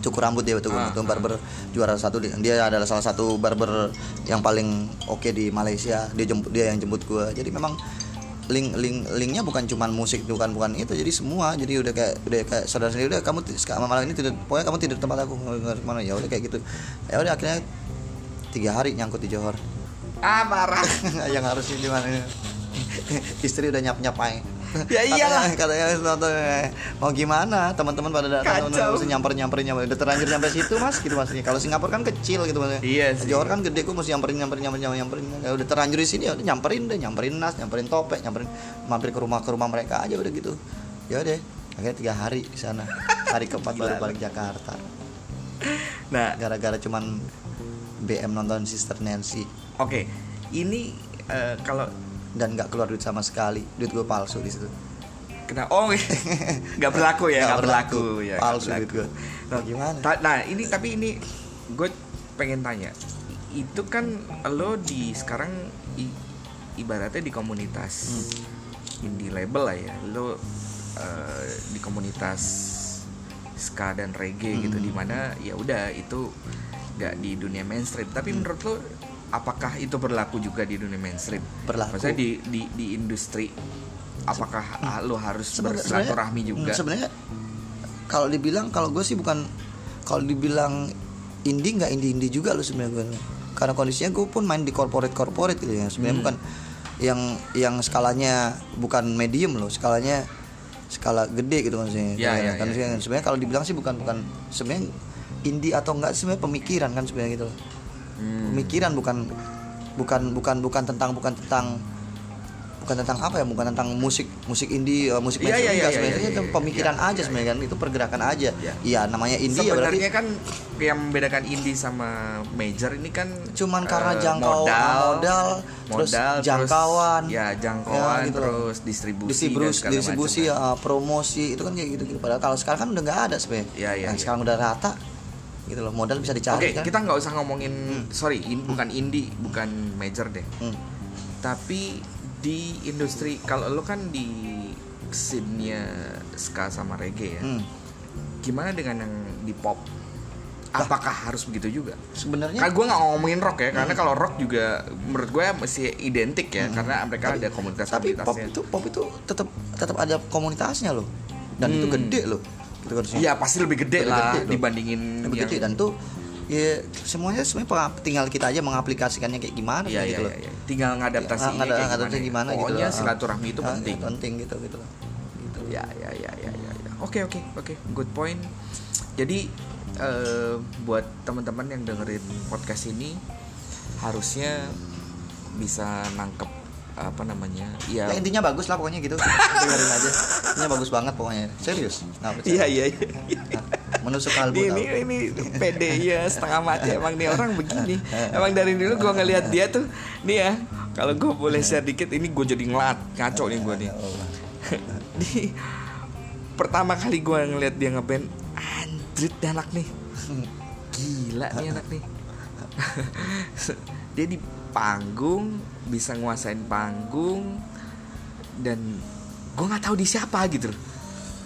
cukur rambut dia betul Ah, betul. barber juara satu di- dia adalah salah satu barber yang paling oke di Malaysia. Dia jemput dia yang jemput gue jadi memang link link linknya bukan cuman musik bukan bukan itu. Jadi semua jadi udah kayak udah kayak saudara sendiri udah kamu sekarang malam ini tidur pokoknya kamu tidur tempat aku. Ke mana ya udah kayak gitu. Ya udah akhirnya tiga hari nyangkut di Johor. Ah parah. Yang harusnya gimana istri udah nyap nyapai Ya iyalah. katanya, katanya nonton eh, mau gimana? Teman-teman pada datang mesti nyamper nyamperin. Nyamperin udah terlanjur nyampe situ mas gitu maksudnya kalau Singapura kan kecil gitu maksudnya Iya sih. Johor kan gede kok mesti nyamperin nyamperin nyamperin nyamperin, nyamperin. Ya udah terlanjur di sini ya udah nyamperin deh nyamperin nas nyamperin topek nyamperin mampir ke rumah ke rumah mereka aja udah gitu. Ya udah akhirnya tiga hari di sana. Hari keempat baru balik Jakarta. Nah. Gara-gara cuman BM nonton Sister Nancy. Oke ini eh, kalau dan nggak keluar duit sama sekali. Duit gue palsu di situ. Kena oh nggak berlaku ya Nggak nggak berlaku, ya palsu berlaku. duit gue nah, gimana? Nah ini tapi ini gue pengen tanya. Itu kan lo di sekarang i- ibaratnya di komunitas Hmm. indie label lah ya. Lo eh, di komunitas ska dan reggae gitu Hmm. di mana ya udah itu nggak di dunia mainstream. Tapi Hmm. menurut lo apakah itu berlaku juga di dunia mainstream? Berlaku. maksudnya di di di industri apakah ah, lo harus bersilaturahmi juga? Hmm, sebenarnya kalau dibilang kalau gue sih bukan kalau dibilang indie nggak indie indie juga lo sebenarnya gue karena kondisinya gue pun main di corporate corporate gitu ya. Sebenarnya Hmm. bukan yang yang skalanya bukan medium loh. Skalanya skala gede gitu maksudnya. Ya, ya, kan ya. sebenarnya kalau dibilang sih bukan bukan sebenarnya indie atau enggak sebenarnya pemikiran kan sebenarnya gitu loh Hmm. pemikiran bukan bukan bukan bukan tentang bukan tentang bukan tentang apa ya bukan tentang musik musik indie eh, musik Iya, mainstream enggak iya, sebenarnya iya, itu pemikiran iya, aja sebenarnya kan itu pergerakan aja Iya. iya namanya indie ya berarti Sebenarnya kan yang membedakan indie sama major ini kan cuman karena eh, jangkau modal, modal, terus modal, jangkauan ya jangkauan Ya, gitu terus distribusi distribusi, dan distribusi macam. eh, promosi itu kan kayak gitu gitu padahal kalau sekarang kan udah nggak ada sebenarnya Iya, iya, Nah, iya. sekarang udah rata gitu loh modal bisa dicari kan kita nggak usah ngomongin sorry, in- bukan indie, bukan major deh. Hmm. Tapi di industri kalau lo kan di scene-nya ska sama reggae ya. Hmm. Gimana dengan yang di pop? Apakah harus begitu juga? sebenarnya Kan gue nggak ngomongin rock ya, karena kalau rock juga menurut gue masih identik ya, karena mereka ada komunitas tapi pop itu pop itu tetap tetap ada komunitasnya loh dan itu Hmm. gede loh gitu kan Iya pasti lebih gede Lebih lah gede dibandingin lebih yang gede dan tuh ya semuanya sebenarnya tinggal kita aja mengaplikasikannya kayak gimana Iya, gitu iya, loh iya, iya. Tinggal ngadaptasi Ah, ngada- kayak ngadaptasi gimana, gimana ya. gitu Pokoknya loh. silaturahmi itu Ah, penting. penting gitu gitu loh gitu. Ya, ya, ya, ya, ya, ya. Oke, oke, oke. Good point. Jadi eh, buat teman-teman yang dengerin podcast ini harusnya bisa nangkep apa namanya? Ya. Ya intinya bagus lah pokoknya gitu. Dengerin aja. Intinya bagus banget pokoknya. Serius. Nah, Iya, iya, iya. Menusuk kalbu Ini, ini, ini pede ya setengah mati emang nih orang begini. Emang dari dulu gua ngelihat dia tuh nih ya. Kalau gue boleh share dikit, ini gue jadi ngelat ngaco nih gue nih. Di pertama kali gue ngeliat dia ngeband anjrit nih anak nih gila nih anak nih dia di panggung bisa nguasain panggung dan gue nggak tahu di siapa gitu loh.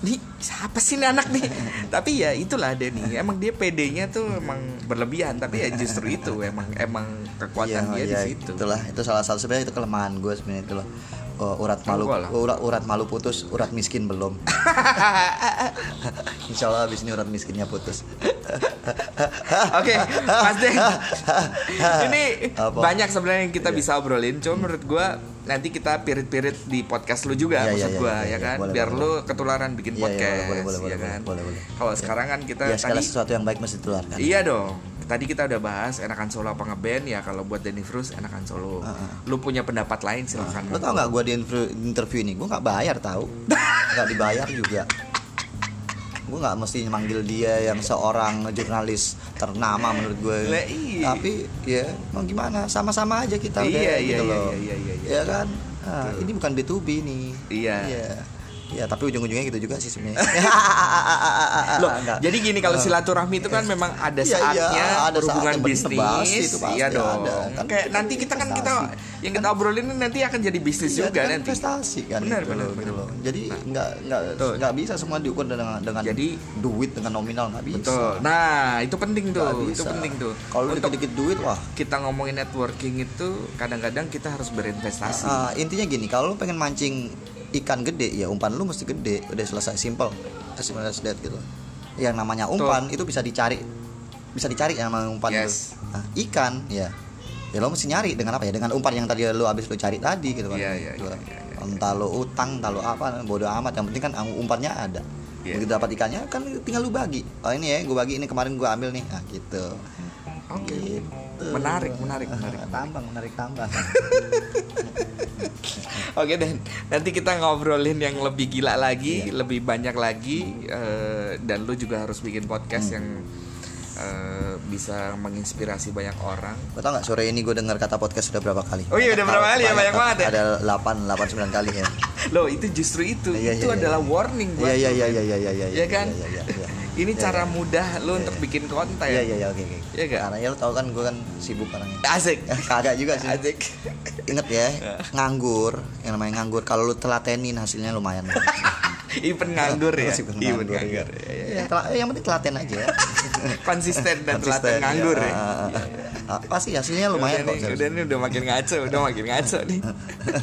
Nih siapa sih nih anak nih? Tapi ya itulah nih emang dia PD-nya tuh emang berlebihan tapi ya justru itu emang emang kekuatan dia di iya, situ. Itulah itu salah satu sebenarnya itu kelemahan gue sebenarnya itu loh. Oh, urat malu urat, urat malu putus urat miskin belum Insya Allah abis ini urat miskinnya putus Oke, Mas Den. Ini Apa? banyak sebenarnya yang kita Iya. bisa obrolin. Cuma menurut gua nanti kita pirit-pirit di podcast lu juga Iya, maksud iya, gua iya, ya iya, kan. boleh, Biar boleh, lu ketularan bikin Iya, podcast boleh, boleh, ya boleh, kan. boleh, boleh. Kalau sekarang kan kita ya segala tadi sesuatu yang baik mesti ditularkan Iya dong. Tadi kita udah bahas enakan solo apa ngeband ya kalau buat Denny Frus enakan solo. Heeh. Lu punya pendapat lain silakan. Lo tau gak gue di interview, ini? Gue gak bayar tau. Gak dibayar juga. Gue gak mesti manggil dia yang seorang jurnalis ternama menurut gue iya. Tapi ya mau gimana? Sama-sama aja kita Iya, udah iya, gitu iya, loh. iya, iya, iya, Ya kan? Nah, Ini bukan B2B nih. Iya. Iya ya tapi ujung-ujungnya gitu juga sih sebenarnya Loh, Enggak. jadi gini kalau silaturahmi itu kan memang ada Iya, iya, saatnya ada berhubungan saatnya, bener, bisnis, itu pasti iya dong. ada, kan. Kayak nanti kita kan kita yang kita obrolin ini nanti akan jadi bisnis Iya, juga kan nanti. investasi kan Benar, itu benar, benar. gitu loh. jadi nggak nggak Betul. nggak bisa semua diukur dengan dengan Jadi- duit dengan nominal nggak bisa Betul. Nah, itu penting tuh. Nggak Itu penting tuh. kalau dikit-dikit duit wah kita ngomongin networking itu kadang-kadang kita harus berinvestasi. Ah, intinya gini kalau pengen mancing ikan gede ya umpan lu mesti gede udah selesai simple as simple as that gitu. Yang namanya umpan itu bisa dicari bisa dicari yang namanya umpan Yes. itu. Nah, ikan ya. Ya lo mesti nyari dengan apa ya? Dengan umpan yang tadi lu habis lu cari tadi gitu kan. Iya, iya, Gitu. iya, iya, iya. entah lo utang entah lo apa bodoh amat. Yang penting kan umpannya ada. Iya. begitu dapat ikannya kan tinggal lu bagi. Oh ini ya gue bagi ini kemarin gue ambil nih. Nah gitu Oke. Gitu. Menarik, menarik, menarik. tambang menarik tambang Oke deh, nanti kita ngobrolin yang lebih gila lagi, Iya. lebih banyak lagi, eh, dan lu juga harus bikin podcast Hmm. yang eh, bisa menginspirasi banyak orang. Lo tau gak sore ini gue dengar kata podcast sudah berapa kali? Oh iya, udah berapa kali ya? Banyak banget ya? Ada 8, 8, 9 kali ya Loh itu justru itu, Iya, itu iya, adalah iya. warning buat Iya iya iya men. iya iya iya Iya kan? Iya iya iya Ini Iya, cara iya. mudah lu Iya, untuk iya. bikin konten. Iya iya iya oke oke Iya nggak? Karena ya lo tau kan gue kan sibuk orangnya Asik. Kagak juga sih Asik. Ingat ya Nganggur Yang namanya nganggur Kalau lu telatenin hasilnya lumayan Even nganggur ya. Even nganggur, nganggur. iya. Iya, iya. Ya, tela- Yang penting telaten aja Konsisten dan telaten nganggur ya. Iya. Ah, Pasti hasilnya lumayan udah kok nih, udah nih udah makin ngaco, udah makin ngaco nih.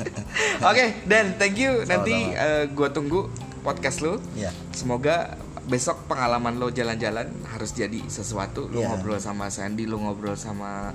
Oke, Dan, thank you. Nanti Sama-sama. eh, gua tunggu podcast lu. Iya. Semoga besok pengalaman lo jalan-jalan harus jadi sesuatu. Lu Iya. ngobrol sama Sandy, lu ngobrol sama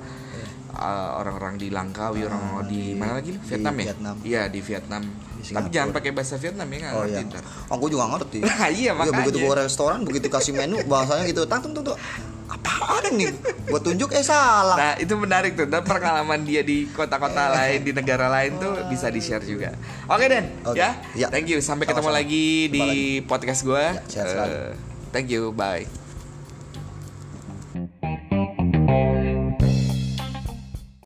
eh, orang-orang di Langkawi, orang di, di- mana lagi? di Vietnam ya? Vietnam. Iya, di Vietnam. Di Tapi jangan pakai bahasa Vietnam ya, nggak Oh ngerti iya. ntar. Oh, gue juga ngerti. Nah, iya, makanya. begitu gue restoran, begitu kasih menu bahasanya gitu, tang tung tung tung. Apaan nih? Gue tunjuk eh salah. Nah itu menarik tuh Dan pengalaman dia di kota-kota lain Di negara lain tuh bisa di-share juga Oke Den Oke. ya Ya. Thank you Sampai ketemu Sama-sama. lagi Jumpa di lagi. podcast gue Ya, selalu. Thank you Bye